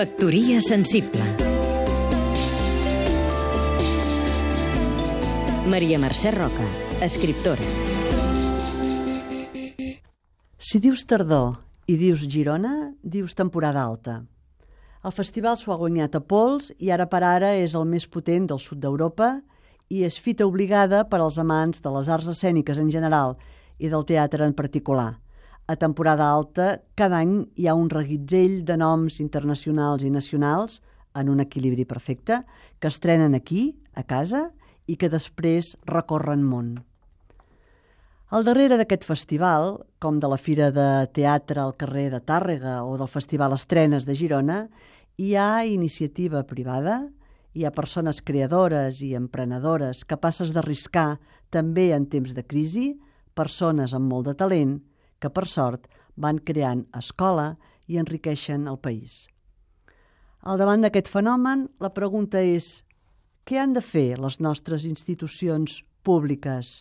Factoria sensible. Maria Mercè Roca, escriptora. Si dius tardor i dius Girona, dius temporada alta. El festival s'ho ha guanyat a pols i ara per ara és el més potent del sud d'Europa i és fita obligada per als amants de les arts escèniques en general i del teatre en particular – a temporada alta, cada any hi ha un reguitzell de noms internacionals i nacionals en un equilibri perfecte que estrenen aquí, a casa, i que després recorren món. Al darrere d'aquest festival, com de la Fira de Teatre al carrer de Tàrrega o del Festival Estrenes de Girona, hi ha iniciativa privada, hi ha persones creadores i emprenedores capaces d'arriscar també en temps de crisi, persones amb molt de talent que, per sort, van creant escola i enriqueixen el país. Al davant d'aquest fenomen, la pregunta és què han de fer les nostres institucions públiques?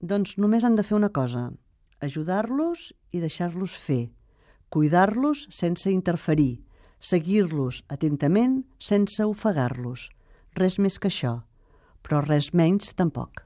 Doncs només han de fer una cosa, ajudar-los i deixar-los fer, cuidar-los sense interferir, seguir-los atentament sense ofegar-los. Res més que això, però res menys tampoc.